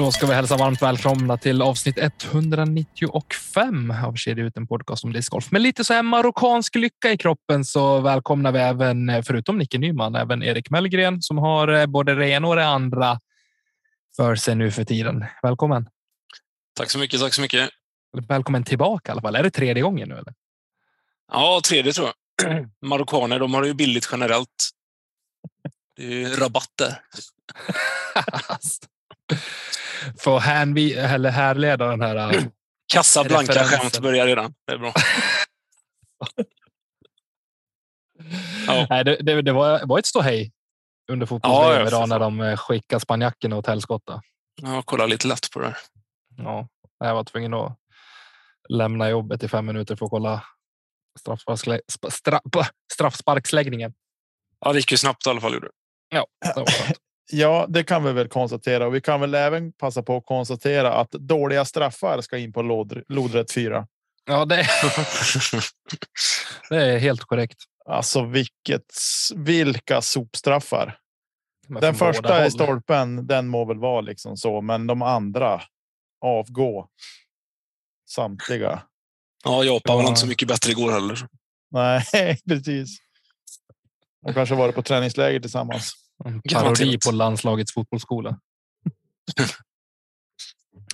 Då ska vi hälsa varmt välkomna till avsnitt 195 av Kedja ut en podcast om discgolf. Med lite så här marockansk lycka i kroppen så välkomnar vi även, förutom Nicke Nyman, även Erik Mellgren som har eh, både det ena och det andra för sig nu för tiden. Välkommen! Tack så mycket, tack så mycket. Välkommen tillbaka i alla fall. Är det tredje gången nu? Eller? Ja, tredje tror jag. Marockaner, de har det ju billigt generellt. Det är ju rabatter. För att hänvi, eller härleda den här... äh, Kassa blanka Referensen. skämt börjar redan. Det är bra. Ja. Nej, det, det, det var, var ett ståhej under Ja, fotbolls ja, idag när de eh, skickade spanjackerna åt helskotta. Jag kollar lite lätt på det här. Ja, jag var tvungen att lämna jobbet i fem minuter för att kolla straffsparksle- sp- stra- p- straffsparksläggningen. Ja, det gick ju snabbt i alla fall. Gjorde. Ja, det var skönt. Ja, det kan vi väl konstatera. Och vi kan väl även passa på att konstatera att dåliga straffar ska in på lod, lodrätt 4. ja det, det är helt korrekt. Alltså vilket, vilka sopstraffar. Den första i stolpen, den må väl vara liksom så, men de andra avgå. Samtliga. Ja, Japan var inte så mycket bättre igår heller. Nej, precis. De kanske varit på träningsläger tillsammans. En parodi på landslagets fotbollsskola.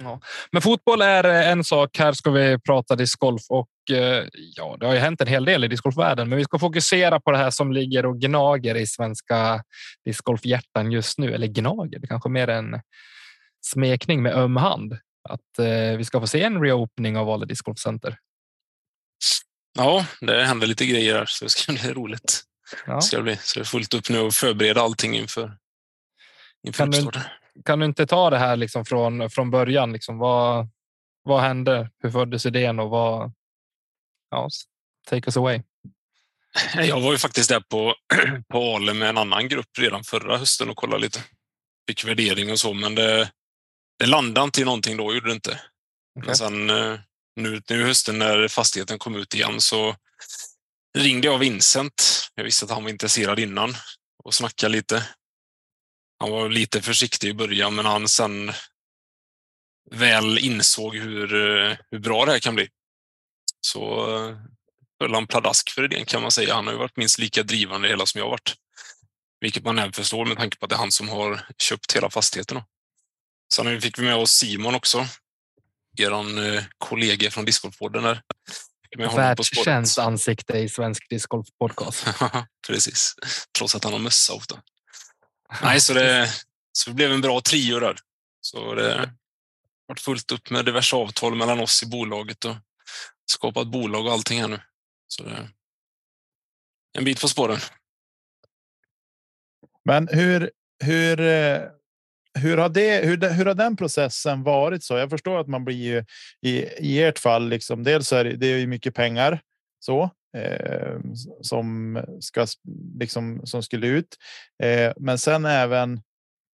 ja. Men fotboll är eh, en sak. Här ska vi prata discgolf och eh, ja, det har ju hänt en hel del i discgolfvärlden, men vi ska fokusera på det här som ligger och gnager i svenska discgolfhjärtan just nu. Eller gnager, det kanske mer en smekning med öm hand. Att eh, vi ska få se en reopening av Ale Disc Golf Center. Ja, det händer lite grejer här, så det ska bli roligt. Ja. Det ska bli så det är fullt upp nu och förbereda allting inför, inför Kan du-. Kan du inte ta det här liksom från, från början? Liksom, vad, vad hände? Hur föddes idén och vad? Ja, take us away. Jag var ju faktiskt där på, på Ale med en annan grupp redan förra hösten och kollade lite. Fick värdering och så, men det, det landade inte i någonting då, gjorde det inte. Okej. Men sen eh, nu, nu hösten när fastigheten kom ut igen så ringde jag Vincent. Jag visste att han var intresserad innan och snackade lite. Han var lite försiktig i början, men han sen väl insåg hur, hur bra det här kan bli. Så eh, höll han pladask för idén kan man säga. Han har ju varit minst lika drivande hela som jag har varit. Vilket man även förstår med tanke på att det är han som har köpt hela fastigheten. Sen fick vi med oss Simon också. Er eh, kollega från discgolfpodden där. Världskänt ansikte i svensk discgolf podcast. Precis. Trots att han har mössa ofta. Nej, så det, så det blev en bra trio där. Så det har varit fullt upp med diverse avtal mellan oss i bolaget och skapat bolag och allting här nu. Så det en bit på spåren. Men hur, hur, eh, hur har det, hur, hur har den processen varit så? Jag förstår att man blir ju i, i ert fall liksom. Dels är det, det är ju mycket pengar så eh, som ska liksom som skulle ut, eh, men sen även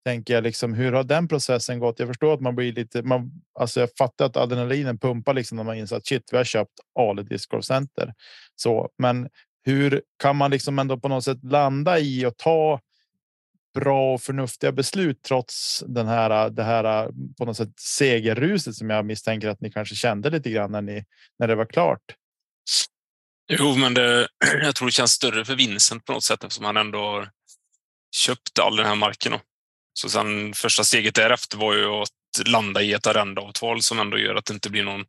tänker jag liksom hur har den processen gått? Jag förstår att man blir lite. Man, alltså jag fattar att adrenalinen pumpar liksom när man inser att shit, vi har köpt Ale Disc Center. Så, men hur kan man liksom ändå på något sätt landa i och ta bra och förnuftiga beslut trots den här, äh, det här äh, på något sätt segerruset som jag misstänker att ni kanske kände lite grann när, ni, när det var klart. Jo, men det, jag tror det känns större för Vincent på något sätt eftersom han ändå har köpt all den här marken. då. Så sen första steget därefter var ju att landa i ett arrendeavtal som ändå gör att det inte blir någon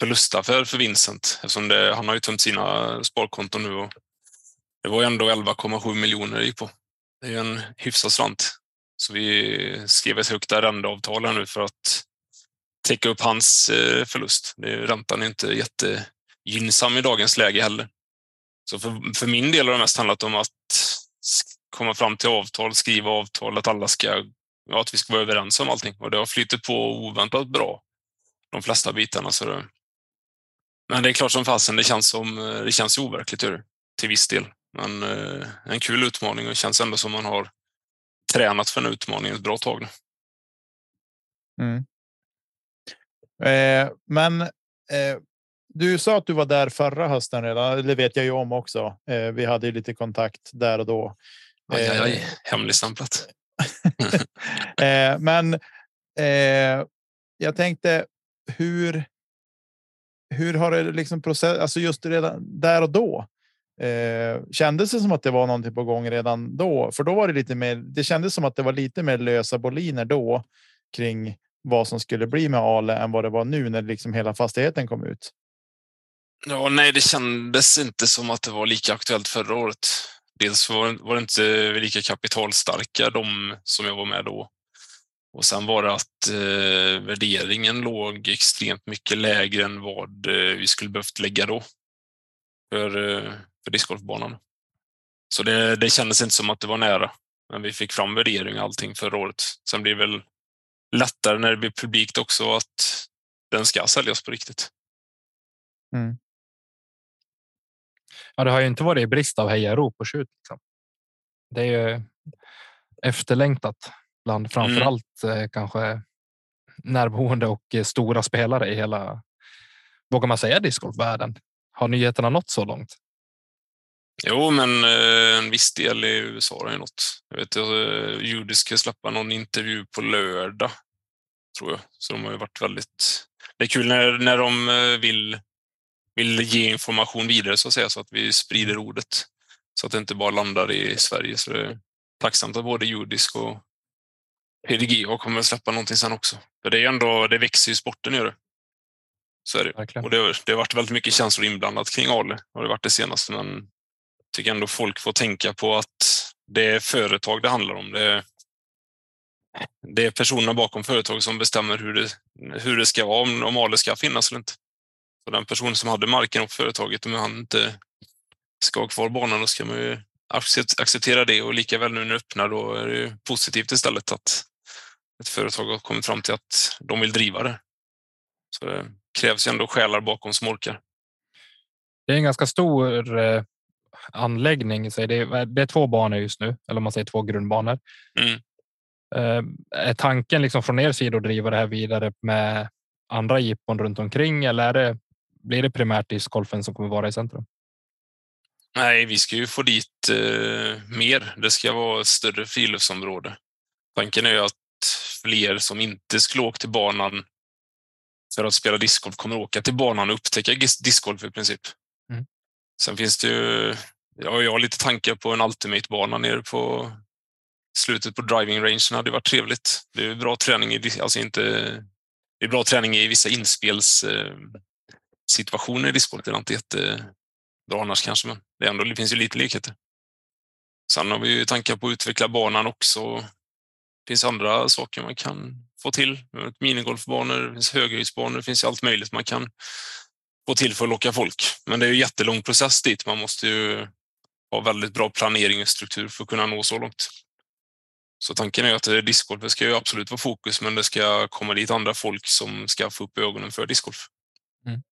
förlustaffär för Vincent. Eftersom det, han har ju tömt sina sparkonton nu och det var ändå 11,7 miljoner det gick på. Det är ju en hyfsad slant. Så vi skrev ett högt arrendeavtal här nu för att täcka upp hans eh, förlust. Räntan är inte jättegynnsam i dagens läge heller. Så för, för min del har det mest handlat om att komma fram till avtal, skriva avtal, att alla ska, ja, att vi ska vara överens om allting. Och det har flyttat på oväntat bra, de flesta bitarna. Så det, men det är klart som fasen, det känns, som, eh, det känns overkligt till viss del. Men eh, en kul utmaning och det känns ändå som man har tränat för en utmaning ett bra tag nu. Mm. Eh, men eh, du sa att du var där förra hösten redan. Det vet jag ju om också. Eh, vi hade ju lite kontakt där och då. Aj, aj, aj. Eh, hemligstämplat. Eh, men jag tänkte hur. Hur har det liksom process, alltså just redan där och då? Eh, kändes det som att det var någonting på gång redan då? För då var det lite mer. Det kändes som att det var lite mer lösa boliner då kring vad som skulle bli med Ale än vad det var nu när liksom hela fastigheten kom ut. Ja, nej, det kändes inte som att det var lika aktuellt förra året. Dels var, var det inte lika kapitalstarka de som jag var med då. Och sen var det att eh, värderingen låg extremt mycket lägre än vad eh, vi skulle behövt lägga då för, eh, för discgolfbanan. Så det, det kändes inte som att det var nära. Men vi fick fram värdering och allting förra året. Sen blir det väl lättare när det blir publikt också att den ska säljas på riktigt. Mm. Ja, det har ju inte varit brist av hejarop och skjut. Liksom. Det är ju efterlängtat bland framför mm. allt eh, kanske närboende och eh, stora spelare i hela. Vågar man säga discgolfvärlden? Har nyheterna nått så långt? Jo, men eh, en viss del i USA har ju nått. Jag vet att Judy ska släppa någon intervju på lördag, tror jag. Så de har ju varit väldigt... Det är kul när, när de vill vill ge information vidare så att säga, så att vi sprider ordet. Så att det inte bara landar i Sverige. Så det är tacksamt att både judisk och PDG kommer att släppa någonting sen också. För det är ändå, det växer ju sporten gör det. Så är det. Och det har, det har varit väldigt mycket känslor inblandat kring Ale, har det varit det senaste, men tycker ändå folk får tänka på att det är företag det handlar om. Det är, det är personerna bakom företaget som bestämmer hur det, hur det ska vara, om, om Ale ska finnas eller inte. Så den personen som hade marken och företaget, om han inte ska ha kvar banan, då ska man ju acceptera det och lika väl nu när det öppnar, då är det positivt istället att ett företag har kommit fram till att de vill driva det. Så det krävs ju ändå själar bakom som orkar. Det är en ganska stor eh, anläggning. det, är, det är två banor just nu, eller om man säger två grundbanor. Mm. Eh, är tanken liksom från er sida att driva det här vidare med andra jippon runt omkring eller är det blir det primärt discgolfen som kommer vara i centrum? Nej, vi ska ju få dit eh, mer. Det ska vara ett större friluftsområde. Tanken är ju att fler som inte skulle åka till banan för att spela discgolf kommer åka till banan och upptäcka discgolf i princip. Sen finns det ju, ja, jag har lite tankar på en Ultimate-bana nere på slutet på driving range. Det hade varit trevligt. Det är bra träning i, alltså inte, det är bra träning i vissa inspels eh, situationer i discgolf. Det är inte jättebra annars kanske, men det, ändå, det finns ju lite likheter. Sen har vi ju tankar på att utveckla banan också. Det finns andra saker man kan få till. Minigolfbanor, det finns höghöjdsbanor, det finns allt möjligt man kan få till för att locka folk. Men det är ju jättelång process dit. Man måste ju ha väldigt bra planering och struktur för att kunna nå så långt. Så tanken är att discgolf ska ju absolut vara fokus, men det ska komma dit andra folk som ska få upp ögonen för discgolf. Mm.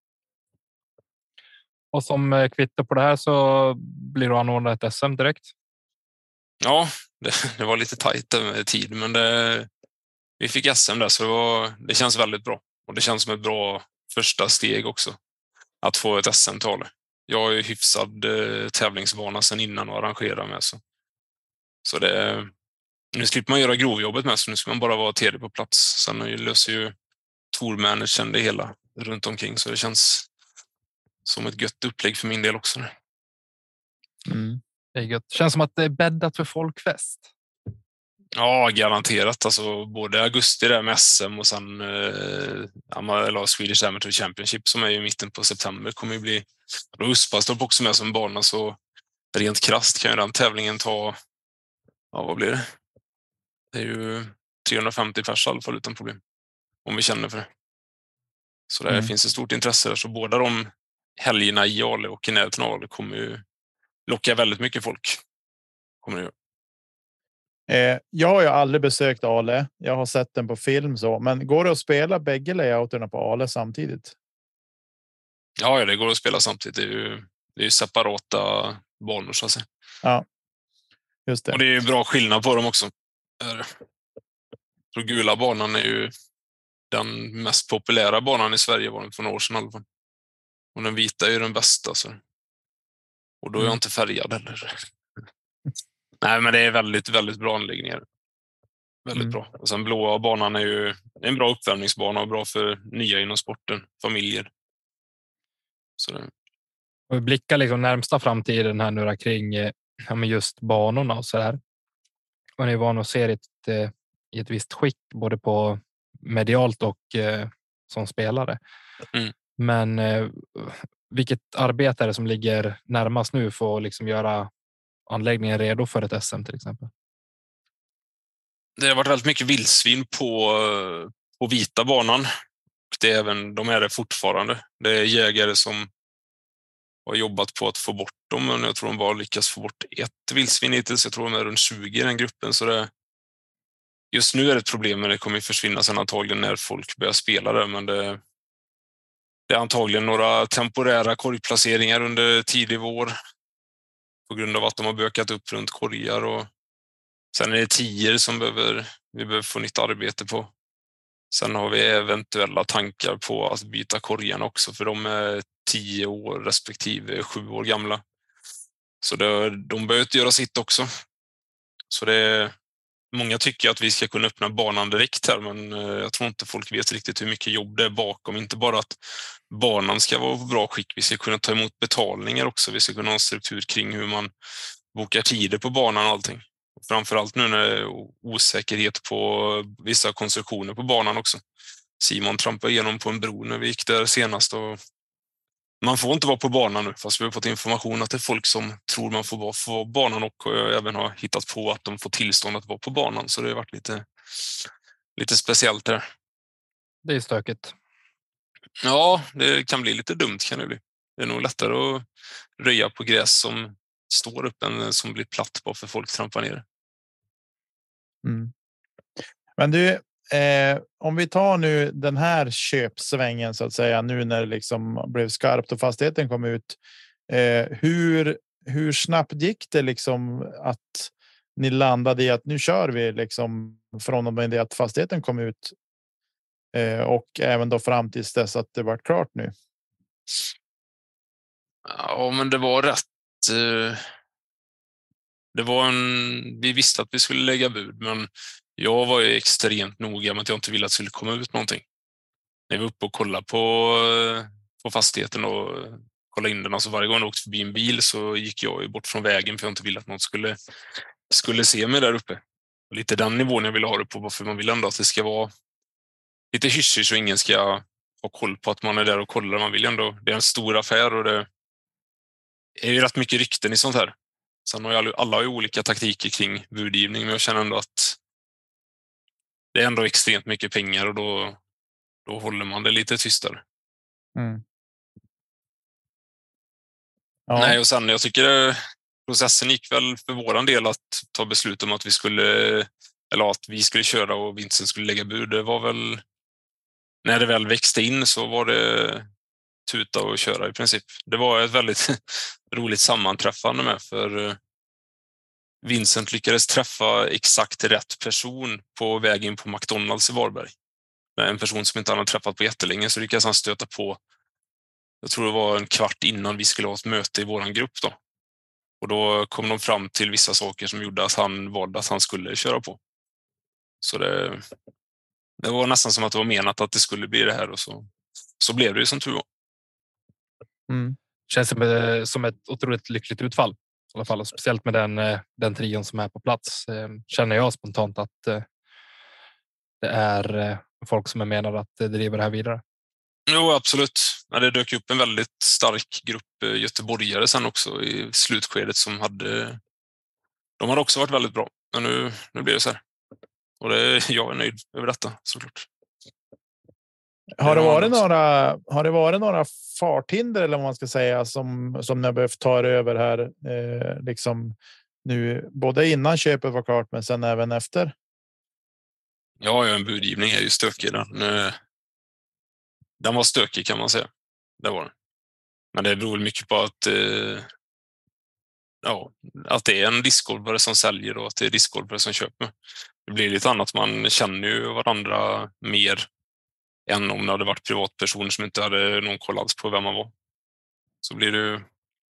Och som eh, kvitto på det här så blir det anordnat ett SM direkt. Ja, det, det var lite tajt med tid, men det, vi fick SM där så det, var, det känns väldigt bra. Och det känns som ett bra första steg också. Att få ett SM-tal. Jag har ju hyfsad eh, tävlingsvana sedan innan och arrangera med. Så, så det, nu slipper man göra grovjobbet med, så nu ska man bara vara TD på plats. Sen löser ju tourmanagern det hela runt omkring, så det känns som ett gött upplägg för min del också. Mm. Det är gött. Känns som att det är bäddat för folkfest. Ja, garanterat. Alltså, både augusti där med SM och sen eh, Swedish Amateur Championship som är i mitten på september kommer ju bli. Då Uspa står också med som bana så rent krast kan ju den tävlingen ta, ja vad blir det? Det är ju 350 pers i alla fall utan problem. Om vi känner för det. Så det mm. finns ett stort intresse där. Så båda de helgerna i Ale och i närheten av Ale kommer ju locka väldigt mycket folk. Kommer det Eh, jag har ju aldrig besökt Ale. Jag har sett den på film så, men går det att spela bägge layouterna på Ale samtidigt? Ja, det går att spela samtidigt. Det är ju, det är separata banor så att säga. Ja, just det. Och det är ju bra skillnad på dem också. Så gula banan är ju den mest populära banan i Sverige var den för några år sedan i alla fall. Och den vita är ju den bästa. Så. Och då är jag mm. inte färgad heller. Nej, men det är väldigt, väldigt bra anläggningar. Väldigt mm. bra. Och sen blåa banan är ju en bra uppvärmningsbana och bra för nya inom sporten, familjer. Så det... Och vi blickar liksom närmsta framtiden här nu kring ja, just banorna och så där. Man är van att se det eh, i ett visst skick, både på medialt och eh, som spelare. Mm. Men eh, vilket arbete är det som ligger närmast nu för att liksom göra anläggningen redo för ett SM till exempel? Det har varit väldigt mycket vildsvin på, på vita banan. Det är även, de är det fortfarande. Det är jägare som har jobbat på att få bort dem, men jag tror de bara lyckats få bort ett vildsvin hittills. Jag tror de är runt 20 i den gruppen. Så det, just nu är det ett problem, men det kommer försvinna sen antagligen när folk börjar spela det. Men det, det är antagligen några temporära korgplaceringar under tidig vår på grund av att de har bökat upp runt korgar. Och sen är det tior som behöver, vi behöver få nytt arbete på. Sen har vi eventuella tankar på att byta korgarna också, för de är tio år respektive sju år gamla. Så det, de behöver göra sitt också. Så det, Många tycker att vi ska kunna öppna banan direkt här, men eh, jag tror inte folk vet riktigt hur mycket jobb det är bakom. Inte bara att banan ska vara i bra skick, vi ska kunna ta emot betalningar också. Vi ska kunna ha en struktur kring hur man bokar tider på banan och allting. Framförallt nu när det är osäkerhet på vissa konstruktioner på banan också. Simon trampade igenom på en bro när vi gick där senast och man får inte vara på banan nu, fast vi har fått information att det är folk som tror man får vara på banan och även har hittat på att de får tillstånd att vara på banan. Så det har varit lite, lite speciellt där. Det är stökigt. Ja, det kan bli lite dumt kan det bli. Det är nog lättare att röja på gräs som står upp än som blir platt bara för folk trampar ner. Mm. Men du, Eh, om vi tar nu den här köpsvängen så att säga nu när det liksom blev skarpt och fastigheten kom ut. Eh, hur, hur snabbt gick det liksom att ni landade i att nu kör vi liksom från och med det att fastigheten kom ut eh, och även då fram tills dess att det var klart nu? Ja, men det var rätt. Eh, det var en. Vi visste att vi skulle lägga bud, men jag var ju extremt noga med att jag inte ville att det skulle komma ut någonting. När vi var uppe och kollade på, eh, på fastigheten och kollade in den, alltså varje gång jag åkte förbi en bil så gick jag ju bort från vägen för jag inte ville att någon skulle, skulle se mig där uppe. Och lite den nivån jag ville ha det på, för man vill ändå att det ska vara lite hysch så ingen ska ha koll på att man är där och kollar. Man vill ändå, det är en stor affär och det är ju rätt mycket rykten i sånt här. Sen har ju alla har ju olika taktiker kring budgivning, men jag känner ändå att det är ändå extremt mycket pengar och då, då håller man det lite tystare. Mm. Ja. Nej, och sen jag tycker processen gick väl för våran del att ta beslut om att vi skulle, eller att vi skulle köra och Vincent skulle lägga bud. Det var väl när det väl växte in så var det tuta och köra i princip. Det var ett väldigt roligt sammanträffande med för Vincent lyckades träffa exakt rätt person på väg in på McDonalds i Varberg. En person som inte han hade träffat på jättelänge så lyckades han stöta på, jag tror det var en kvart innan vi skulle ha ett möte i vår grupp. Då. Och då kom de fram till vissa saker som gjorde att han valde att han skulle köra på. Så det, det var nästan som att det var menat att det skulle bli det här och så, så blev det ju som tur var. Mm. Känns som eh, ett otroligt lyckligt utfall alla fall, och speciellt med den, eh, den trion som är på plats eh, känner jag spontant att eh, det är folk som är menade att driva det här vidare. Jo, absolut. Men det dök upp en väldigt stark grupp göteborgare sen också i slutskedet som hade... De hade också varit väldigt bra, men nu, nu blir det så här. Och det, jag är nöjd över detta såklart. Har det varit några? Har det varit några farthinder eller vad man ska säga som som ni har behövt ta er över här? Eh, liksom nu både innan köpet var klart, men sen även efter. Ja, en budgivning är ju stökig. Den, eh, den var stökig kan man säga. Det var den. Men det beror mycket på att, eh, ja, att det är en discgolfare som säljer och att det är discgolfare som köper. Det blir lite annat. Man känner ju varandra mer än om det hade varit privatpersoner som inte hade någon koll alls på vem man var. Så blir det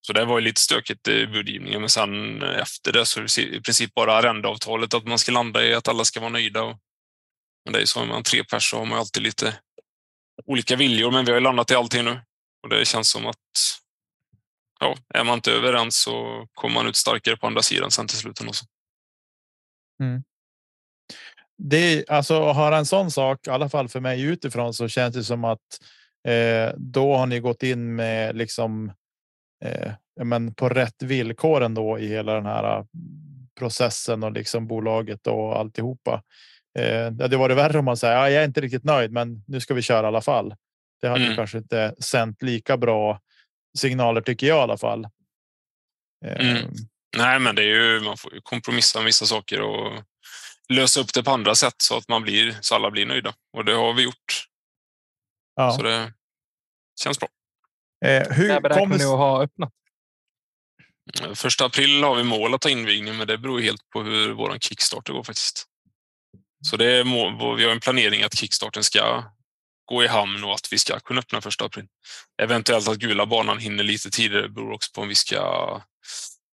så det var ju lite stökigt i budgivningen, men sen efter det så är det i princip bara arrendeavtalet att man ska landa i att alla ska vara nöjda. Men det är ju så, är man tre personer så har man alltid lite olika viljor, men vi har ju landat i allting nu. Och det känns som att ja, är man inte överens så kommer man ut starkare på andra sidan sen till slut. Också. Mm. Det alltså har en sån sak, i alla fall för mig utifrån, så känns det som att eh, då har ni gått in med liksom eh, men på rätt villkor ändå i hela den här processen och liksom bolaget och alltihopa. Eh, det hade varit värre om man säger ja, jag är inte riktigt nöjd, men nu ska vi köra i alla fall. Det hade mm. kanske inte sänt lika bra signaler tycker jag i alla fall. Eh, mm. Nej, men det är ju man får kompromissa med vissa saker och lösa upp det på andra sätt så att man blir så alla blir nöjda och det har vi gjort. Ja. Så det känns bra. Eh, hur När beräknar ni att ha öppnat? Första april har vi mål att ta invigning, men det beror helt på hur vår kickstarter går faktiskt. Så det är mål, vi har en planering att kickstarten ska gå i hamn och att vi ska kunna öppna första april. Eventuellt att gula banan hinner lite tidigare beror också på om vi ska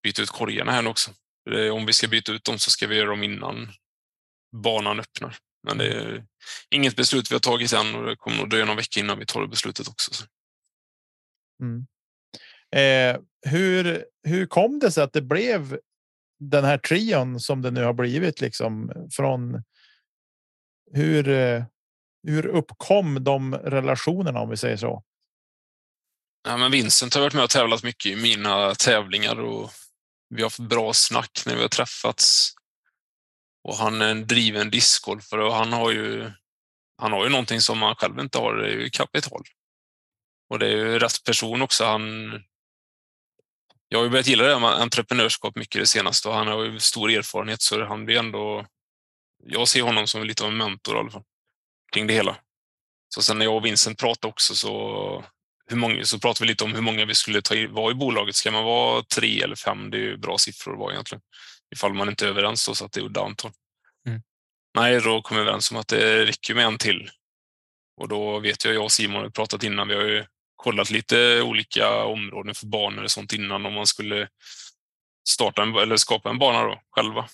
byta ut korgarna här också. Om vi ska byta ut dem så ska vi göra dem innan banan öppnar. Men det är inget beslut vi har tagit än och det kommer nog dröja någon vecka innan vi tar det beslutet också. Mm. Eh, hur, hur kom det sig att det blev den här trion som det nu har blivit liksom från? Hur, eh, hur uppkom de relationerna om vi säger så? Ja, men Vincent har varit med och tävlat mycket i mina tävlingar och vi har haft bra snack när vi har träffats. Och han är en driven discgolfare och han har ju han har ju någonting som han själv inte har, det är ju kapital. Och det är ju rätt person också. Han, jag har ju börjat gilla det med entreprenörskap mycket det senaste och han har ju stor erfarenhet så han blir ändå... Jag ser honom som lite av en mentor i alla fall, kring det hela. Så sen när jag och Vincent pratade också så, hur många, så pratade vi lite om hur många vi skulle ta i, vara i bolaget. Ska man vara tre eller fem? Det är ju bra siffror att vara egentligen. Ifall man inte är överens då, så att det är antal. Mm. Nej, då kom vi överens om att det räcker med en till. Och då vet jag, jag och Simon har pratat innan, vi har ju kollat lite olika områden för banor och sånt innan om man skulle starta en, eller skapa en bana då, själva.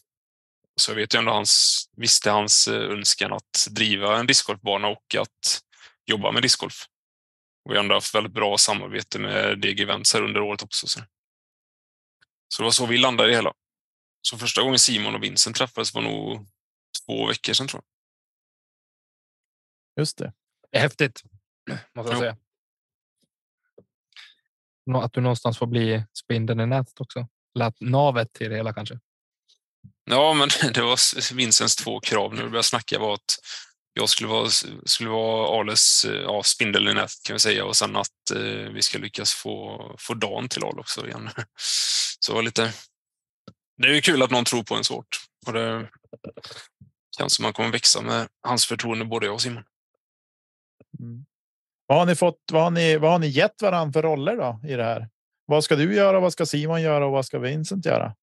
Så jag vet ju ändå hans, visste hans eh, önskan att driva en discgolfbana och att jobba med discgolf. Och vi har ändå haft väldigt bra samarbete med DG Events här under året också. Så. så det var så vi landade i det hela. Så första gången Simon och Vincent träffades var nog två veckor sedan tror jag. Just det. det är häftigt, måste jag säga att du någonstans får bli spindeln i nätet också. Eller navet till det hela kanske. Ja, men det var Vincents två krav när vi började snacka var att jag skulle vara, skulle vara Ales ja, spindel i nätet kan vi säga och sen att eh, vi ska lyckas få, få Dan till Ale också igen. Så lite. Det är ju kul att någon tror på en så hårt och det känns som man kommer växa med hans förtroende både jag och Simon. Mm. Vad har ni fått? Vad har ni? Vad har ni gett varandra för roller då i det här? Vad ska du göra? Vad ska Simon göra och vad ska Vincent göra?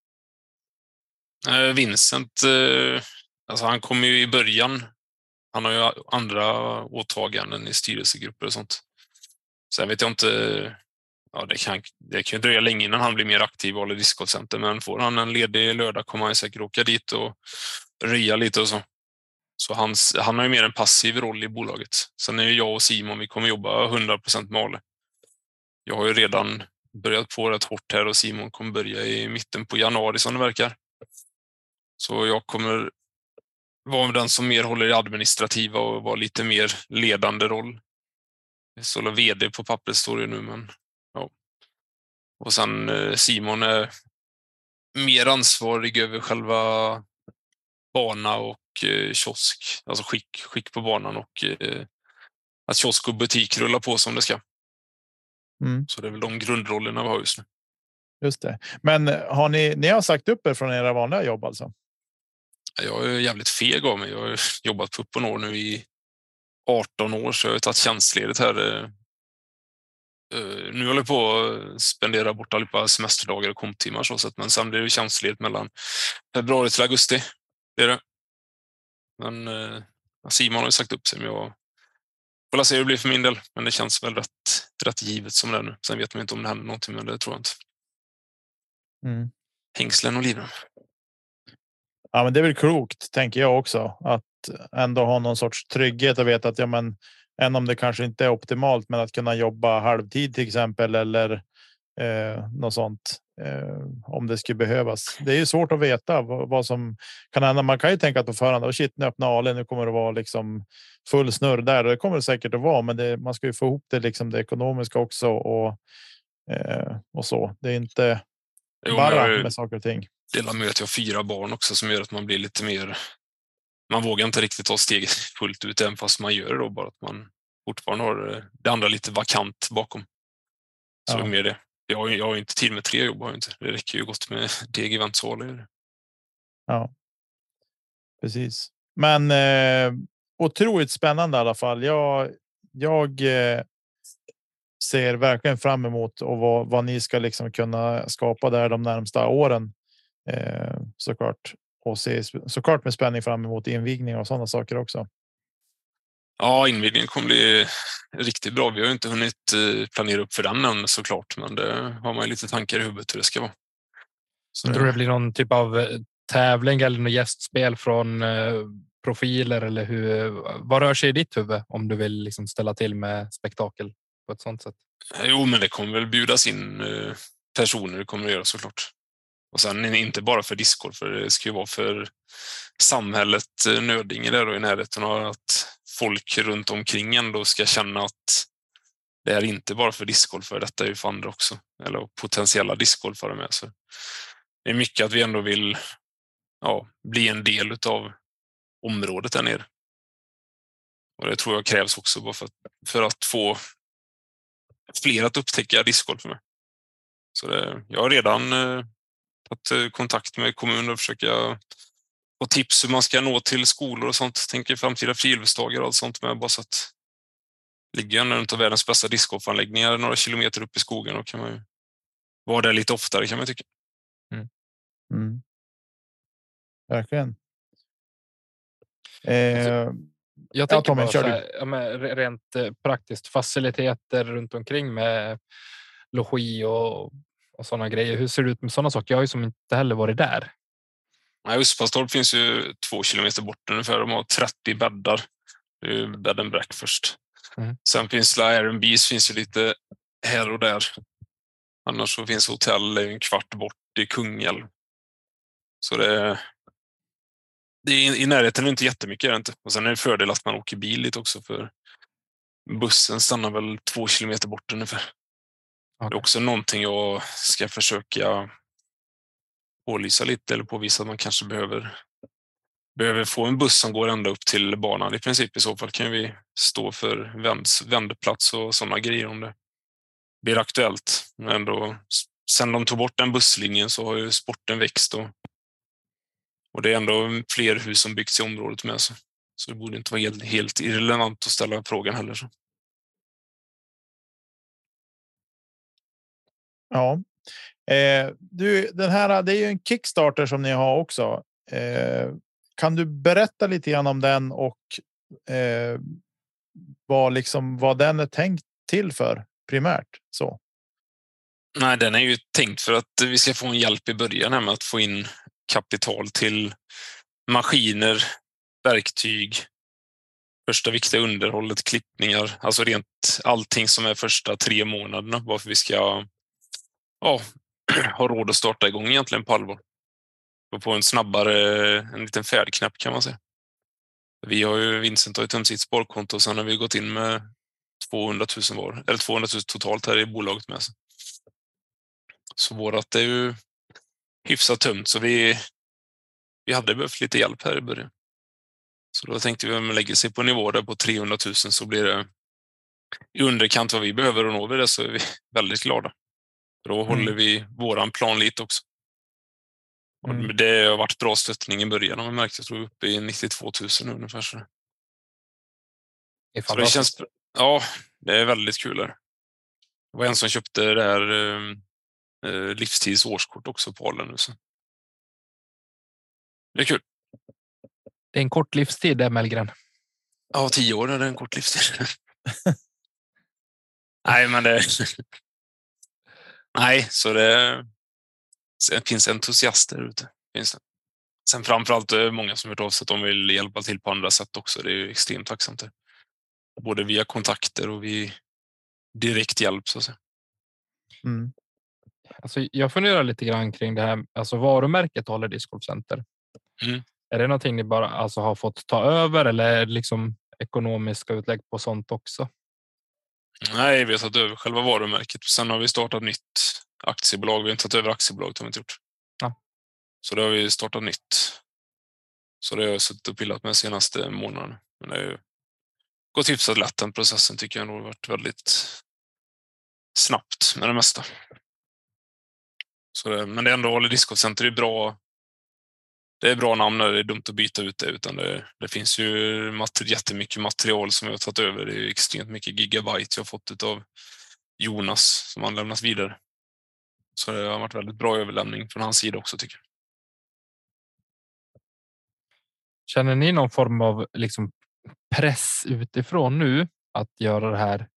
Eh, Vincent, eh, alltså han kommer ju i början. Han har ju andra åtaganden i styrelsegrupper och sånt. Sen vet jag inte. Ja, det kan, det kan dröja länge innan han blir mer aktiv i Ale Discgolfcenter, men får han en ledig lördag kommer han säkert åka dit och röja lite och så. Så hans, han har ju mer en passiv roll i bolaget. Sen är ju jag och Simon, vi kommer jobba 100 procent med Ale. Jag har ju redan börjat på rätt hårt här och Simon kommer börja i mitten på januari som det verkar. Så jag kommer vara den som mer håller i administrativa och vara lite mer ledande roll. Så vd på pappret står det nu, men. Och sen eh, Simon är mer ansvarig över själva bana och eh, kiosk, alltså skick, skick på banan och eh, att kiosk och butik rullar på som det ska. Mm. Så det är väl de grundrollerna vi har just nu. Just det. Men har ni, ni har sagt upp er från era vanliga jobb alltså? Jag är jävligt feg av mig. Jag har jobbat på upp och år nu i 18 år, så jag har tagit tjänstledigt här. Eh, eh, nu håller jag på att spendera bort allihopa semesterdagar och komptimmar, så sätt. men sen blir det tjänstledigt mellan februari till augusti. Det är det. Men Simon har ju sagt upp sig, men jag får se hur det blir för min del. Men det känns väl rätt, rätt givet som det är nu. Sen vet man inte om det händer någonting, men det tror jag inte. Mm. Hängslen och livrem. Ja, men det är väl klokt, tänker jag också, att ändå ha någon sorts trygghet och veta att ja, men än om det kanske inte är optimalt, men att kunna jobba halvtid till exempel eller eh, något sånt eh, om det skulle behövas. Det är ju svårt att veta vad, vad, som kan hända. Man kan ju tänka att på förhand, oh shit, nu öppnar Ale, nu kommer det vara liksom full snurr där. Det kommer det säkert att vara, men det, man ska ju få ihop det, liksom det ekonomiska också och eh, och så. Det är inte jo, bara med saker och ting. Delar med att jag har fyra barn också som gör att man blir lite mer. Man vågar inte riktigt ta steget fullt ut, även fast man gör det då, bara att man fortfarande har eh, det andra lite vakant bakom. Så ja. mer det. Jag har, jag har inte tid med tre jobb, har inte. det räcker ju gott med deg, event, Ja, precis. Men eh, otroligt spännande i alla fall. Jag, jag eh, ser verkligen fram emot och vad, vad ni ska liksom kunna skapa där de närmsta åren eh, såklart och se såklart med spänning fram emot invigning och sådana saker också. Ja, invigningen kommer bli riktigt bra. Vi har inte hunnit eh, planera upp för den än såklart, men det har man ju lite tankar i huvudet hur det ska vara. Så tror det blir någon typ av eh, tävling eller något gästspel från eh, profiler eller hur? Vad rör sig i ditt huvud om du vill liksom ställa till med spektakel på ett sådant sätt? Jo, men det kommer väl bjudas in personer. Det kommer det göra såklart. Och sen inte bara för discord, för det ska ju vara för samhället eh, Nödinge där då i närheten och att folk runt omkring ändå ska känna att det är inte bara för discgolf, för detta är ju för andra också. Eller potentiella discgolfare med. Så det är mycket att vi ändå vill ja, bli en del av området där nere. Och det tror jag krävs också bara för att, för att få fler att upptäcka discgolf mig. Så det, jag har redan eh, tagit eh, kontakt med kommunen och försöka och tips hur man ska nå till skolor och sånt. Tänker framtida friluftsdagar och allt sånt med bara så att ligger en av världens bästa discgolfanläggningar några kilometer upp i skogen och kan man ju vara där lite oftare kan man tycka. Mm. Mm. Verkligen. Eh, jag tänker ja, bara så här, ja, rent eh, praktiskt faciliteter runt omkring med logi och, och sådana grejer. Hur ser det ut med sådana saker? Jag har ju som inte heller varit där. Nej, Uspastorp finns ju två kilometer bort ungefär. De har 30 bäddar. Bed and breakfast. Mm. Sen finns det Airbnbs finns ju lite här och där. Annars så finns hotell en kvart bort i Kungälv. Så det, det är i närheten är inte jättemycket. Är det inte. Och sen är det fördel att man åker bil lite också för bussen stannar väl två kilometer bort ungefär. Okay. Det är också någonting jag ska försöka pålysa lite eller påvisa att man kanske behöver behöver få en buss som går ända upp till banan i princip. I så fall kan vi stå för vänds, vändplats och sådana grejer om det blir aktuellt. Men då, sen de tog bort den busslinjen så har ju sporten växt och, och det är ändå fler hus som byggts i området med. Så, så det borde inte vara helt, helt irrelevant att ställa frågan heller. Så. Ja, Eh, du, den här, det är ju en Kickstarter som ni har också. Eh, kan du berätta lite grann om den och eh, vad, liksom, vad den är tänkt till för primärt? Så. Nej, den är ju tänkt för att vi ska få en hjälp i början här med att få in kapital till maskiner, verktyg, första viktiga underhållet, klippningar, alltså rent allting som är första tre månaderna, varför vi ska ja, har råd att starta igång egentligen på allvar. Och få en snabbare, en liten färdknapp kan man säga. Vi har ju, Vincent har ju tömt sitt sparkonto och sen har vi gått in med 200 000 var, eller 200 000 totalt här i bolaget med. sig. Så vårat är ju hyfsat tömt, så vi, vi hade behövt lite hjälp här i början. Så då tänkte vi om man lägger sig på nivå där på 300 000 så blir det i underkant vad vi behöver och når vi det så är vi väldigt glada. Då mm. håller vi våran plan lite också. Mm. Det har varit bra stöttning i början har vi märkt. Jag tror uppe i 92 000 ungefär. Så. Det, så det känns, ja, det är väldigt kul. Här. Det var en som köpte det här eh, livstids årskort också på Alen nu. Så. Det är kul. Det är en kort livstid där Mellgren. Ja, tio år är det en kort livstid. Nej, men det. Nej, så det. Det finns entusiaster ute. Finns det. Sen framförallt är det många som hört av sig att de vill hjälpa till på andra sätt också. Det är ju extremt tacksamt. Både via kontakter och vid direkt hjälp så att säga. Mm. Alltså, jag funderar lite grann kring det här. Alltså varumärket håller Discord Center. Mm. Är det någonting ni bara alltså, har fått ta över eller liksom ekonomiska utlägg på sånt också? Nej, vi har tagit över själva varumärket. Sen har vi startat nytt aktiebolag. Vi har inte tagit över aktiebolaget har vi inte gjort. Ja. Så då har vi startat nytt. Så det har jag suttit och pillat med senaste månaderna. Men det har gått hyfsat lätt den processen tycker jag nog varit väldigt snabbt med det mesta. Så det, men det är ändå Håller Disco Center är bra det är bra namn. Det är dumt att byta ut det. Utan det, det finns ju mater, jättemycket material som jag har tagit över. Det är extremt mycket gigabyte jag har fått av Jonas som han lämnat vidare. Så det har varit väldigt bra överlämning från hans sida också tycker jag. Känner ni någon form av liksom press utifrån nu att göra det här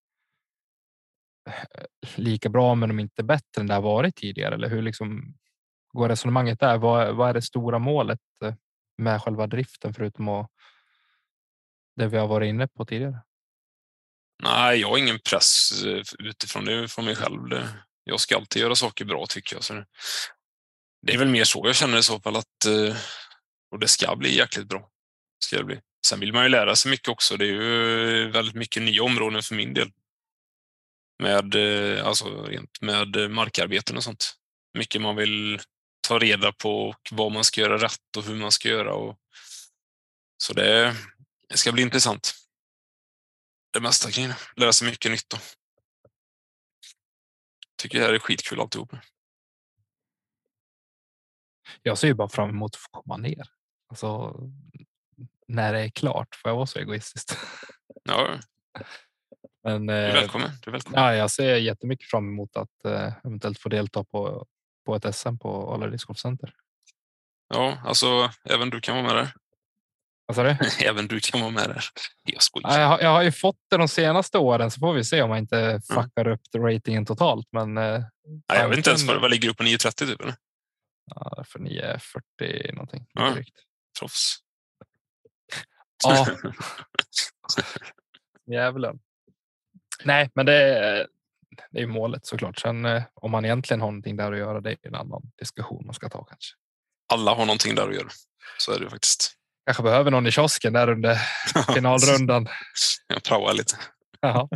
eh, lika bra, men om inte bättre än det har varit tidigare? Eller hur liksom går resonemanget där? Vad, vad är det stora målet eh, med själva driften förutom att det vi har varit inne på tidigare? Nej, jag har ingen press eh, utifrån det från mig själv. Jag ska alltid göra saker bra tycker jag. Så det är väl mer så jag känner i så fall att eh, och det ska bli jäkligt bra. Ska det bli. Sen vill man ju lära sig mycket också. Det är ju väldigt mycket nya områden för min del. Med, alltså, rent med markarbeten och sånt. Mycket man vill ta reda på vad man ska göra rätt och hur man ska göra. Och, så det, det ska bli intressant. Det mesta kring det. Lära sig mycket nytt. Då. Tycker det här är skitkul alltihop. Jag ser ju bara fram emot att få komma ner. Alltså, när det är klart, får jag vara så egoistisk? Ja. Men, du är eh, välkommen. Du är välkommen. Ja, jag ser jättemycket fram emot att eh, eventuellt få delta på på ett SM på Ala Disc Center. Ja, alltså även du kan vara med där. Vad sa du? även du kan vara med där. Jag skojar. Jag har, jag har ju fått det de senaste åren så får vi se om man inte mm. fuckar upp ratingen totalt. Men. Eh, Nej, jag vet inte ens vad, vad ligger du på 9.30 typ? Eller? Ja, för 9.40 någonting. Ja, proffs. Ja. Djävulen. Nej, men det, det är målet såklart. Sen eh, om man egentligen har någonting där att göra, det är en annan diskussion man ska ta kanske. Alla har någonting där att göra. Så är det faktiskt. Kanske behöver någon i kiosken där under finalrundan. Jag praoar lite. Jaha.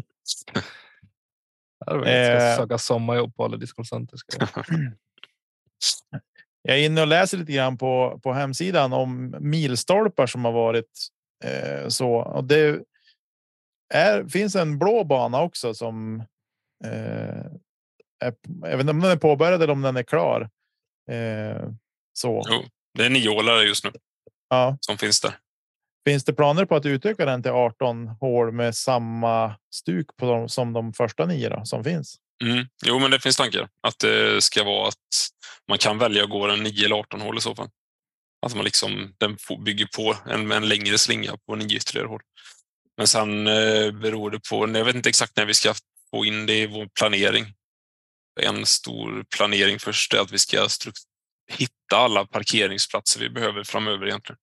Jag ska söka sommarjobb på alla discocenter. Jag är inne och läser lite grann på, på hemsidan om milstolpar som har varit eh, så. Och det är, finns en blå bana också som Eh, inte om den är påbörjad eller om den är klar. Eh, så. Jo, det är nioålare just nu. Ja. Som finns där. Finns det planer på att utöka den till 18 hål med samma stuk på dem som de första nio då, som finns? Mm. Jo, men det finns tankar att det ska vara att man kan välja att gå en 9 eller 18 hål i så fall. Att man liksom den bygger på en, en längre slinga på nio ytterligare hål. Men sen eh, beror det på. Jag vet inte exakt när vi ska få in det i vår planering. En stor planering först är att vi ska hitta alla parkeringsplatser vi behöver framöver egentligen.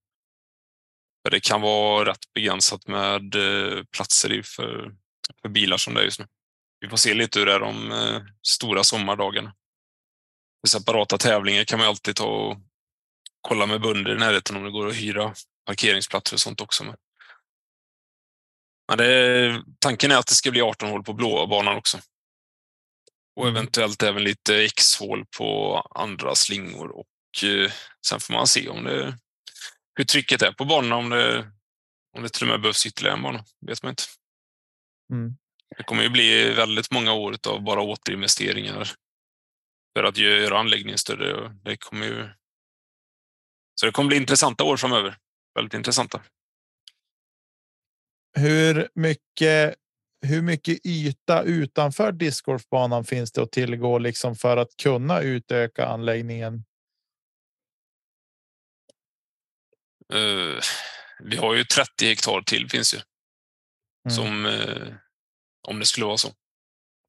För det kan vara rätt begränsat med eh, platser för, för bilar som det är just nu. Vi får se lite hur det är de eh, stora sommardagarna. För separata tävlingar kan man alltid ta och kolla med bönder i närheten om det går att hyra parkeringsplatser och sånt också. Med. Ja, det, tanken är att det ska bli 18 hål på blåa banan också. Och Mm. eventuellt även lite X-hål på andra slingor. Och eh, sen får man se om det, hur trycket är på banorna. Om det, om det till och med behövs ytterligare en bana. vet man inte. Mm. Det kommer ju bli väldigt många år av bara återinvesteringar för att göra anläggningen större. Det kommer ju... Så det kommer bli intressanta år framöver. Väldigt intressanta. Hur mycket? Hur mycket yta utanför discgolfbanan finns det att tillgå liksom för att kunna utöka anläggningen? Eh, vi har ju 30 hektar till finns ju. Mm. Som, eh, om det skulle vara så,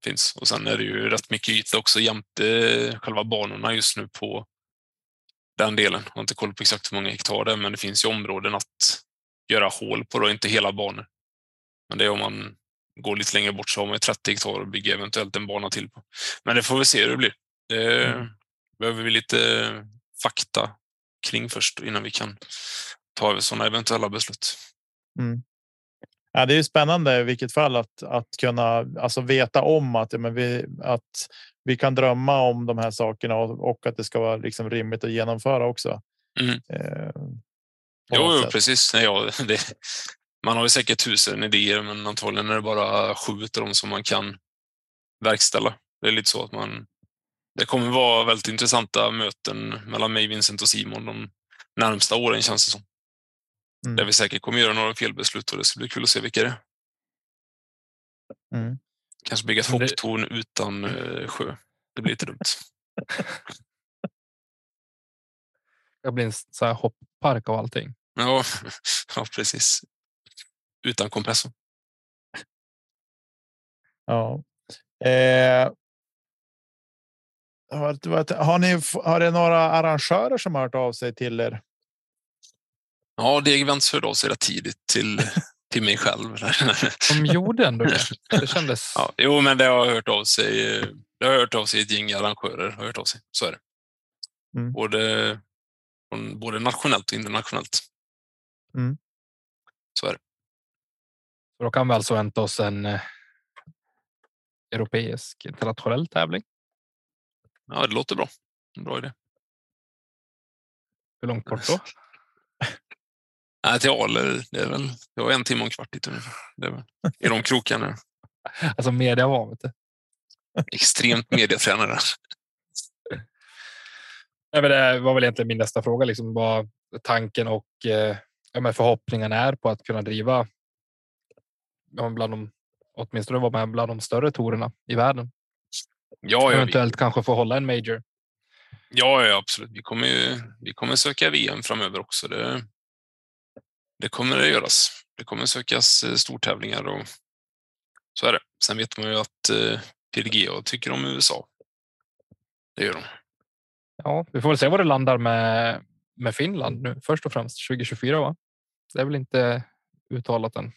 finns. Och sen är det ju rätt mycket yta också jämte själva banorna just nu på den delen. Jag har inte koll på exakt hur många hektar det är, men det finns ju områden att göra hål på, då, inte hela banor. Men det är om man går lite längre bort så har man ju 30 hektar och bygger eventuellt en bana till på. Men det får vi se hur det blir. Det Mm. behöver vi lite fakta kring först innan vi kan ta sådana eventuella beslut. Ja, det är ju spännande i vilket fall att att kunna alltså veta om att, ja, men vi, att vi kan drömma om de här sakerna och, och att det ska vara liksom rimligt att genomföra också. Mm. Eh, Jo, jo precis. Nej, ja, det, man har ju säkert tusen idéer, men antagligen är det bara sju av dem som man kan verkställa. Det är lite så att man... Det kommer vara väldigt intressanta möten mellan mig, Vincent och Simon de närmsta åren känns det som. Mm. Där vi säkert kommer göra några felbeslut och det ska bli kul att se vilka det är. Mm. Kanske bygga ett hopptorn utan eh, sjö. Det blir lite dumt. Det blir en så här hopppark av allting. Ja, ja precis. Utan kompressor. Ja. Eh, har, ni, har det några arrangörer som har hört av sig till er? Ja, Deg Events hörde av sig rätt tidigt till, till mig själv. De gjorde ändå det. Det kändes... Ja, jo, men det har hört av sig. Det har hört av sig ett gäng arrangörer. Har hört av sig. Så är det. Mm. Både, både nationellt och internationellt. Mm. Så är det. Då kan vi alltså vänta oss en eh, europeisk internationell tävling. Ja, det låter bra. En Bra idé. Hur långt bort då? Nej, till Ale, det är väl det var en timme och en kvart dit ungefär. Det är väl i de krokarna. Alltså media var vet du. Extremt mediatränare. Nej, men det var väl egentligen min nästa fråga, liksom vad tanken och eh, ja, men förhoppningen är på att kunna driva. Bland de, åtminstone vara med bland de större torerna i världen. Ja, ja, vi, Eventuellt kanske få hålla en major. ja, ja, absolut. Vi kommer, ju, vi kommer söka VM framöver också. Det, det kommer det göras. Det kommer sökas eh, stortävlingar och så är det. Sen vet man ju att eh, PDGA tycker om USA. Det gör de. Ja, vi får väl se var det landar med med Finland nu först och främst 2024. Va? Det är väl inte uttalat än.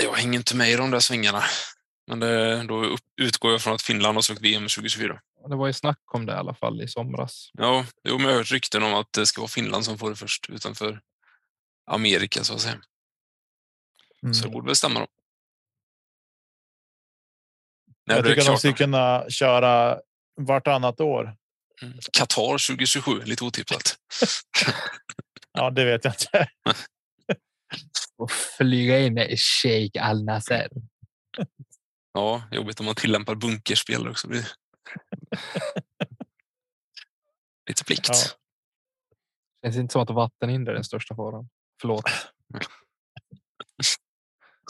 Jag hänger inte med i de där svängarna. Men det, då utgår jag från att Finland har sökt VM 2024. Det var ju snack om det i alla fall i somras. Ja, jo, men jag har hört rykten om att det ska vara Finland som får det först utanför Amerika så att säga. Mm. Så det borde väl stämma då. När Jag tycker de skulle kunna köra vartannat år. Mm. Qatar 2027, lite otippat. Ja, det vet jag inte. Och flyga in i Sheikh Al Nasser. Ja, jobbigt om man tillämpar bunkerspel också. Blir... lite plikt. Ja. Känns inte som att vattenhinder är den största faran. Förlåt.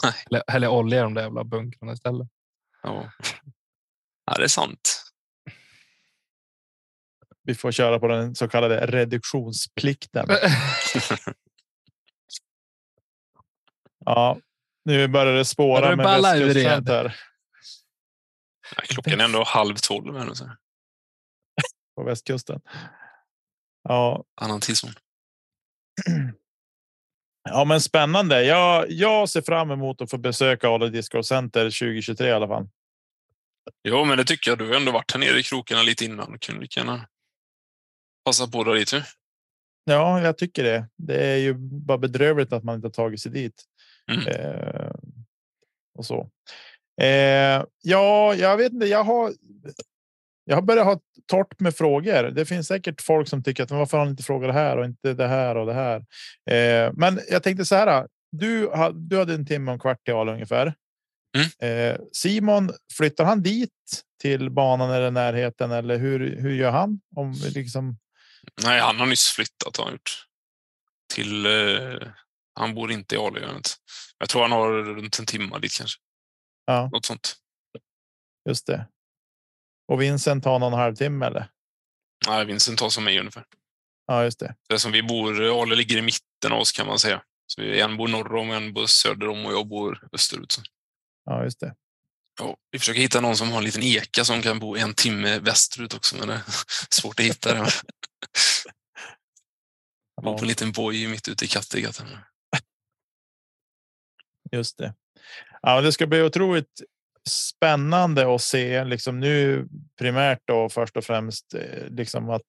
Nej. Eller, eller olja i de där jävla bunkrarna istället. Ja. ja, det är sant. Vi får köra på den så kallade reduktionsplikten. Ja, nu börjar det spåra Börjar det med balla här Ja, klockan är ändå halv tolv här nu. Så. på västkusten. Ja, Annan tidszon. ja, men spännande. Jag, jag ser fram emot att få besöka Ale Disco Center 2023 i alla fall. Jo, men det tycker jag. Du har ändå varit här nere i krokarna lite innan. Kunde lika gärna passa på dig dit. ju. Ja, jag tycker det. Det är ju bara bedrövligt att man inte har tagit sig dit. Mm. Eh, och så. Eh, ja, jag vet inte. Jag har. Jag har börjat ha torrt med frågor. Det finns säkert folk som tycker att varför har ni inte frågat det här och inte det här och det här. Eh, men jag tänkte så här. Du, du hade en timme och kvart till Ale ungefär. Mm. Eh, Simon, flyttar han dit till banan eller närheten eller hur, hur gör han? Om liksom... Nej, han har nyss flyttat har han gjort. Till, eh, han bor inte i Ale. Jag, tror han har runt en timme dit kanske. Ja. Något sånt. Just det. Och Vincent tar någon halvtimme eller? Nej, Vincent tar som mig ungefär. Ja, just det. Det som vi bor. Ale ligger i mitten av oss kan man säga. Så vi, en bor norr om, en bor söder om och jag bor österut. Så. Ja, just det. Ja, vi försöker hitta någon som har en liten eka som kan bo en timme västerut också, men det är svårt att hitta det. Bor på en liten boj mitt ute i Kattegatt. Just det. Ja, det ska bli otroligt spännande att se liksom nu primärt då först och främst eh, liksom att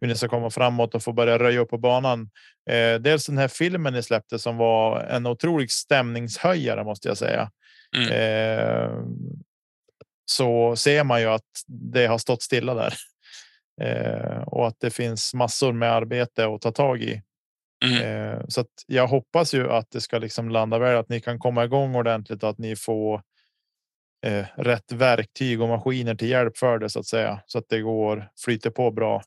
hur ni ska komma framåt och få börja röja upp på banan. Eh, dels den här filmen ni släppte som var en otrolig stämningshöjare måste jag säga. Mm. Eh, så ser man ju att det har stått stilla där eh, och att det finns massor med arbete att ta tag i. Mm. Eh, så att jag hoppas ju att det ska liksom landa väl, att ni kan komma igång ordentligt och att ni får eh, rätt verktyg och maskiner till hjälp för det så att säga så att det går flyter på bra.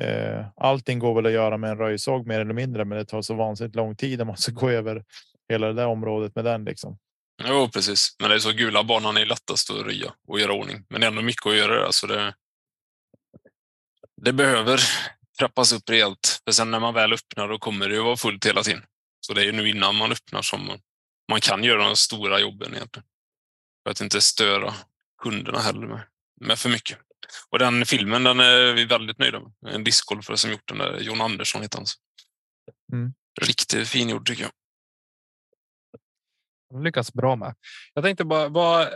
Eh, allting går väl att göra med en röjsåg mer eller mindre, men det tar så vansinnigt lång tid om man ska gå över hela det där området med den liksom. Jo, precis. Men det är så gula banan är lättast att röja och göra ordning. Men det är ändå mycket att göra där, så det. Det behöver trappas upp rejält. För sen när man väl öppnar då kommer det att vara fullt hela tiden. Så det är nu innan man öppnar som man, man kan göra de stora jobben egentligen. För att inte störa kunderna heller med, med för mycket. Och den filmen den är vi väldigt nöjda med. En discgolfare som gjort den där, John Andersson heter han. Mm. Riktigt fin gjord tycker jag lyckats bra med. Jag tänkte bara vad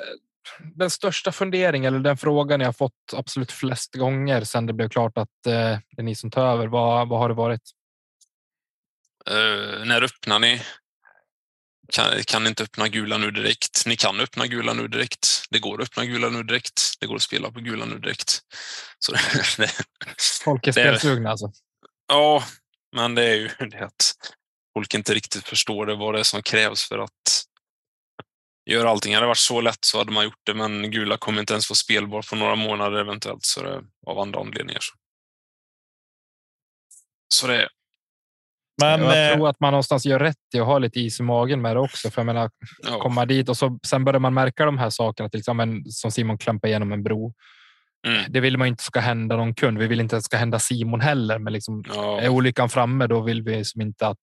den största funderingen eller den frågan jag fått absolut flest gånger sedan det blev klart att eh, det är ni som tar över. Vad, vad har det varit? Uh, när öppnar ni? Kan, kan inte öppna gula nu direkt. Ni kan öppna gula nu direkt. Det går att öppna gula nu direkt. Det går att spela på gula nu direkt. Så det, Folk är spelsugna alltså? Ja, men det är ju det att folk inte riktigt förstår det, vad det är som krävs för att göra allting. Hade det varit så lätt så hade man gjort det, men Gula kommer inte ens få spelbar på några månader eventuellt, så det, av andra anledningar. Så, så det men, jag eh, tror att man någonstans gör rätt i att ha lite is i magen med det också. För jag menar, ja. komma dit och så, sen börjar man märka de här sakerna, till exempel som Simon klampar igenom en bro. Mm. Det vill man inte ska hända någon kund. Vi vill inte att det ska hända Simon heller, men liksom, ja. är olyckan framme, då vill vi som inte att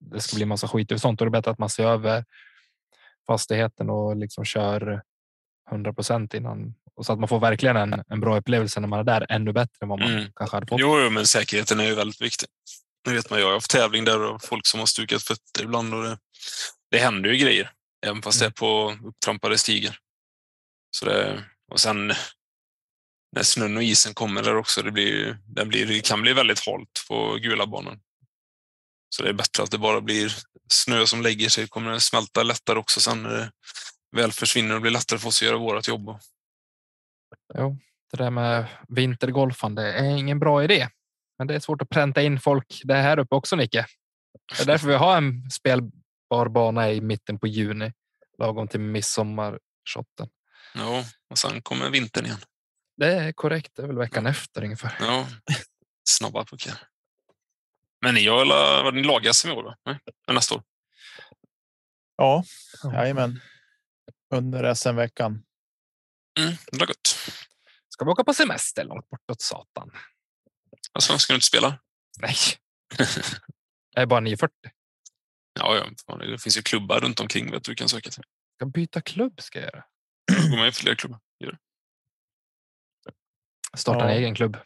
det ska bli massa skit och sånt. Och det är bättre att man ser över fastigheten och liksom kör 100 procent innan och så att man får verkligen en, en bra upplevelse när man är där. Ännu bättre än vad man mm. kanske hade fått. Jo, men säkerheten är ju väldigt viktig. Nu vet man, jag har haft tävling där och folk som har stukat fötter ibland och det, det händer ju grejer, även fast mm. det är på upptrampade stigar. Så det, och sen när snön och isen kommer där också, det, blir, det, blir, det kan bli väldigt halt på gula banan. Så det är bättre att det bara blir snö som lägger sig. kommer det smälta lättare också sen när det väl försvinner och blir lättare för oss att göra vårt jobb. Jo, det där med vintergolfande är ingen bra idé. Men det är svårt att pränta in folk det här uppe också, Nicke. Det är därför vi har en spelbar bana i mitten på juni, lagom till midsommarshotten. Ja, och sen kommer vintern igen. Det är korrekt. Det är väl veckan efter ungefär. Ja, snabba puckar. Men ni har ni lag-SM i år? Va? Nej, nästa år? Ja, jajamän. Under SM-veckan. Mm, det gott. Ska vi åka på semester långt bortåt satan? Alltså, ska du inte spela? Nej. Jag är bara 940. Ja, ja, det finns ju klubbar runt omkring vet du kan söka till. Ska byta klubb ska jag göra. Gå med i fler klubbar. Gör Starta ja. en egen klubb.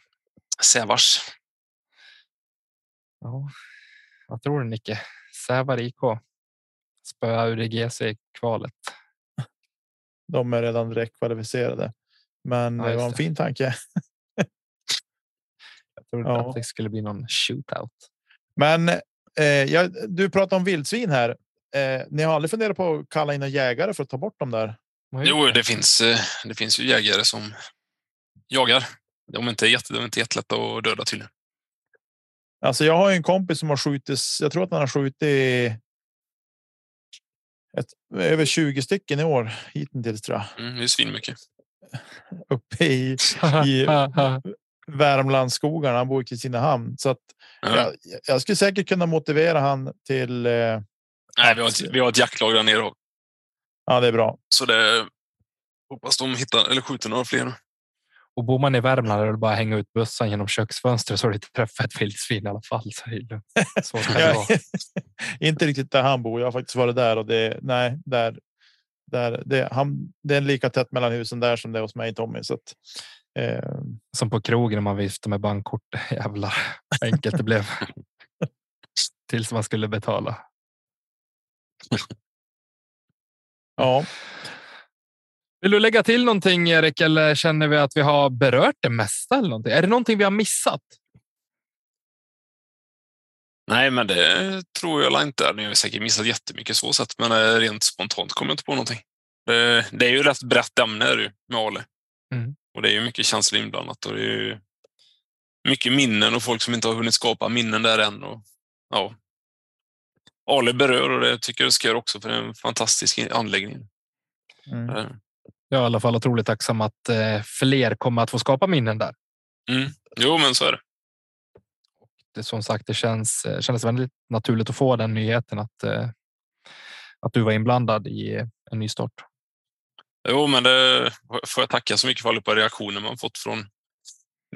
Sävars. Ja, vad tror du Nicke? Sävar IK spöa UDGC i kvalet. De är redan direkt kvalificerade, men ja, det var en fin tanke. Jag trodde ja. att det skulle bli någon shootout. Men eh, ja, du pratar om vildsvin här. eh, ni har aldrig funderat på att kalla in en jägare för att ta bort dem där? Jo, det finns, eh, det finns ju jägare som jagar. De är inte, jätte, de är inte jättelätta att döda tydligen. Alltså, jag har en kompis som har skjutit. Jag tror att han har skjutit. Ett, över 20 stycken i år hittills tror jag. Mm, det är svinmycket. Uppe i, i Värmlandsskogarna. Han bor i Kristinehamn så att Ja. jag, jag skulle säkert kunna motivera han till. Eh, Nej, vi har, ett, vi har ett jaktlag där nere. ja, det är bra. Så det hoppas de hittar eller skjuter några fler. Och bor man i Värmland är det bara att hänga ut bössan genom köksfönstret så har du inte träffat ett vildsvin i alla fall. Så det så ska det vara. inte riktigt där han bor. Jag har faktiskt varit där och det nej, där. Där det, han, det är lika tätt mellan husen där som det är hos mig Tommy. Så att, eh, Som på krogen när man viftar med bankkort. Jävlar enkelt det blev. Tills man skulle betala. ja, Vill du lägga till någonting Erik eller känner vi att vi har berört det mesta? Eller någonting? Är det någonting vi har missat? Nej, men det tror jag inte. Ni har säkert missat jättemycket så sett, men eh, rent spontant kommer jag inte på någonting. Det, det är ju rätt brett ämne är det med Ale. Mm. Och det är ju mycket känslor inblandat och det är ju mycket minnen och folk som inte har hunnit skapa minnen där än. Och, ja. Ale berör och det tycker jag ska göra också för det är en fantastisk anläggning. mm. Jag är i alla fall otroligt tacksam att eh, fler kommer att få skapa minnen där. Mm. Jo, men så är det. Det, som sagt, det känns, eh, kändes väldigt naturligt att få den nyheten att, eh, att du var inblandad i en ny start. Jo, men det får jag tacka så mycket för alla reaktioner man fått från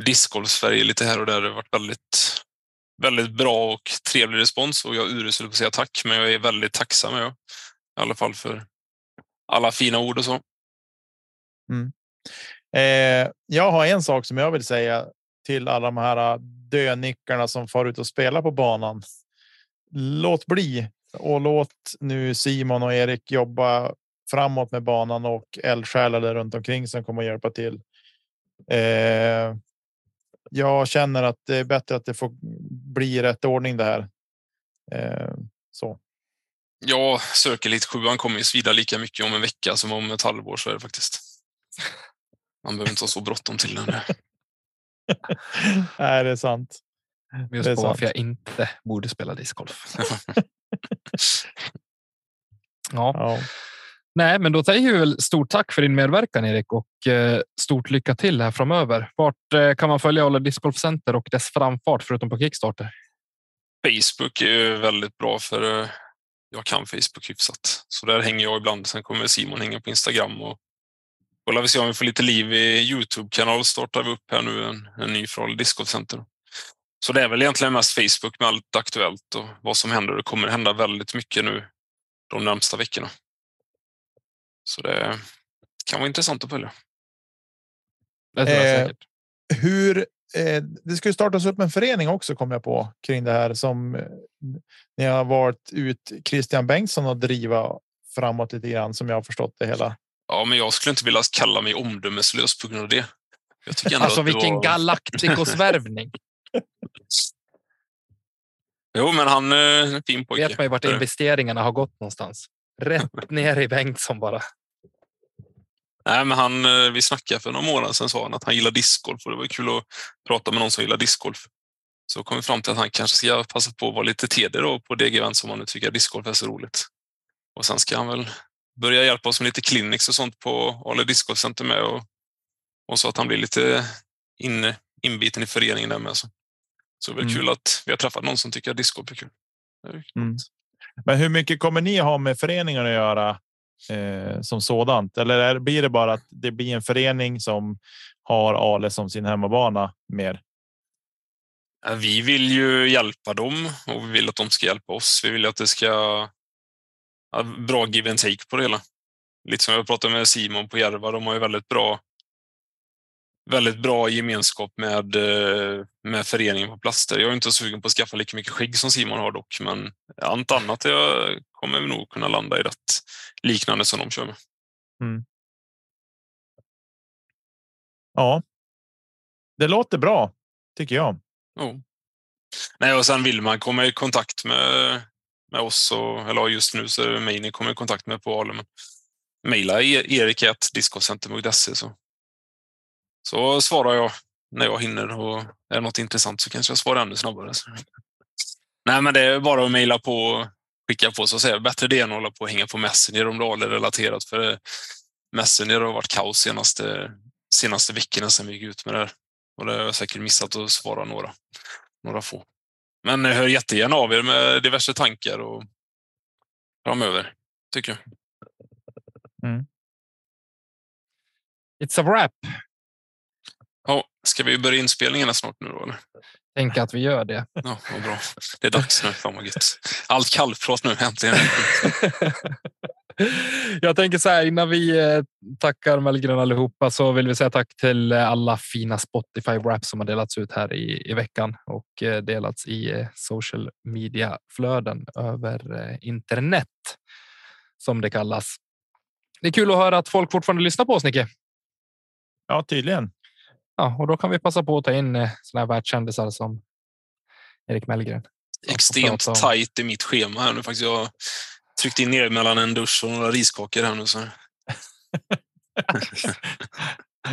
discgolf-Sverige lite här och där. Det har varit väldigt, väldigt bra och trevlig respons och jag är urusel på att säga tack, men jag är väldigt tacksam jag, i alla fall för alla fina ord och så. Mm. Eh, jag har en sak som jag vill säga till alla de här äh, dönickarna som far ut och spelar på banan. Låt bli och låt nu Simon och Erik jobba framåt med banan och eldsjälar där runt omkring som kommer att hjälpa till. Eh, jag känner att det är bättre att det får bli rätt ordning det här. Eh, så. Ja, Circle lite. 7 kommer ju svida lika mycket om en vecka som om ett halvår, så är det faktiskt. Man behöver inte ha så bråttom till den. Nej, det är sant. Just Det är på varför sant. jag inte borde spela discgolf. ja, Ja. nej, men då säger vi väl stort tack för din medverkan Erik och eh, stort lycka till här framöver. Vart eh, kan man följa Alla Discgolf Center och dess framfart förutom på Kickstarter? Facebook är ju väldigt bra för eh, jag kan Facebook hyfsat. Så där hänger jag ibland. Sen kommer Simon hänga på Instagram och kolla vi se om vi får lite liv i Youtube-kanal startar vi upp här nu en, en ny från Discord Center. Så det är väl egentligen mest Facebook med allt aktuellt och vad som händer. Det kommer hända väldigt mycket nu de närmsta veckorna. Så det kan vara intressant att följa. Det tror jag Eh, säkert. hur eh, det ska ju startas upp en förening också kom jag på kring det här som eh, ni har varit ut Christian Bengtsson och driva framåt lite grann som jag har förstått det hela. Ja, men jag skulle inte vilja kalla mig omdömeslös på grund av det. Jag tycker ändå Alltså att vilken var... galaktikosvärvning. Jo, men han är en fin pojke. Vet man ju vart investeringarna har gått någonstans. Rätt ner i Bengtsson bara. Nej, men han, eh, vi snackade för några månader sedan sa han att han gillar discgolf och det var kul att prata med någon som gillar discgolf. Så kom vi fram till att han kanske ska passa på att vara lite TD då på DG-event som han nu tycker att discgolf är så roligt. Och sen ska han väl börja hjälpa oss med lite clinics och sånt på Ale Discgolf Center med och, och så att han blir lite in, inbiten i föreningen där med. Så, så det är väl Mm. kul att vi har träffat någon som tycker att discgolf är kul. Är. Mm. Men hur mycket kommer ni ha med föreningen att göra eh, som sådant? Eller är, blir det bara att det blir en förening som har Ale som sin hemmabana mer? Vi vill ju hjälpa dem och vi vill att de ska hjälpa oss. Vi vill att det ska bra give and take på det hela. Lite som jag pratade med Simon på Järva, de har ju väldigt bra väldigt bra gemenskap med, eh, med föreningen på plats. Där. Jag är inte sugen på att skaffa lika mycket skägg som Simon har dock, men allt annat jag kommer nog kunna landa i rätt liknande som de kör med. Ja. Det låter bra tycker jag. Jo. Nej, och sen vill man komma i kontakt med med oss. Och, eller just nu så är det mig ni kommer i kontakt med på Ale. Men mejla e- erik.discocenter.se så, så svarar jag när jag hinner och är det något intressant så kanske jag svarar ännu snabbare. Så. Nej, men det är bara att mejla på och skicka på så att säga. Bättre det än att hålla på och hänga på Messenger om det är relaterat. För Messenger har varit kaos senaste, senaste veckorna sedan vi gick ut med det här. Och det har jag säkert missat att svara några, några få. Men hör jättegärna av er med diverse tankar och framöver, tycker jag. Mm. It's a wrap. Ja, ska vi börja inspelningarna snart nu då? Eller? Tänk att vi gör det. Ja, vad bra. Det är dags nu. Fan vad gött. Allt kallprat nu äntligen. Jag tänker så här innan vi eh, tackar Mellgren allihopa så vill vi säga tack till eh, alla fina Spotify wraps som har delats ut här i, i veckan och eh, delats i social media flöden över internet som det kallas. Det är kul att höra att folk fortfarande lyssnar på oss, Nicke. Ja, tydligen. Ja, och då kan vi passa på att ta in såna här världskändisar som Erik Mellgren. Extremt tajt i mitt schema här nu faktiskt. Jag tryckt in ner mellan en dusch och några riskakor här nu. Så.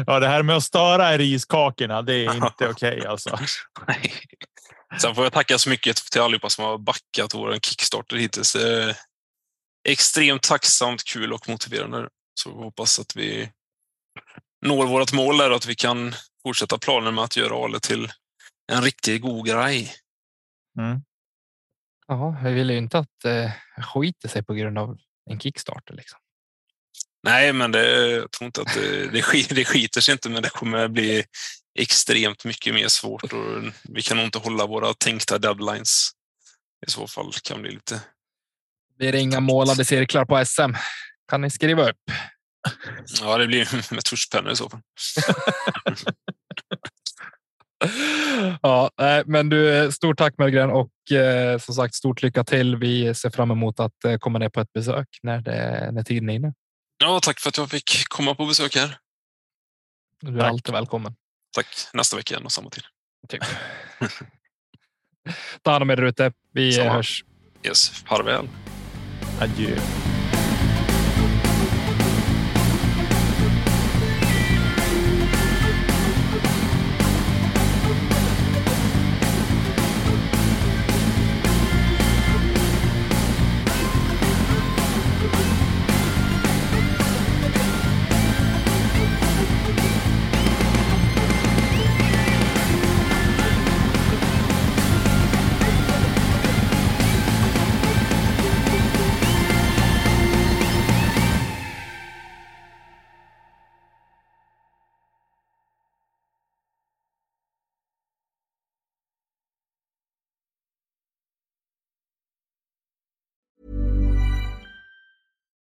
ja, det här med att störa i riskakorna, det är inte okej okay, alltså. Sen får jag tacka så mycket till allihopa som har backat vår Kickstarter hittills. Extremt tacksamt, kul och motiverande. Så hoppas att vi når vårt mål där och att vi kan fortsätta planen med att göra Ale till en riktigt god grej. Mm. Ja, vi vill ju inte att eh, skiter sig på grund av en Kickstarter. Liksom. Nej, men det, jag tror inte att det, det, skiter, det skiter sig inte, men det kommer bli extremt mycket mer svårt och vi kan nog inte hålla våra tänkta deadlines. I så fall kan det bli lite. Blir det inga målade cirklar på SM? Kan ni skriva upp? Ja, det blir med tuschpennor i så fall. ja, men du, stort tack Mellgren och eh, som sagt stort lycka till. Vi ser fram emot att eh, komma ner på ett besök när, det, när tiden är inne. Ja, tack för att jag fick komma på besök här. Du är tack. alltid välkommen. Tack. Nästa vecka igen och samma tid. Typ. Ta hand om er ute. Vi samma. hörs. Yes, farväl. Adjö.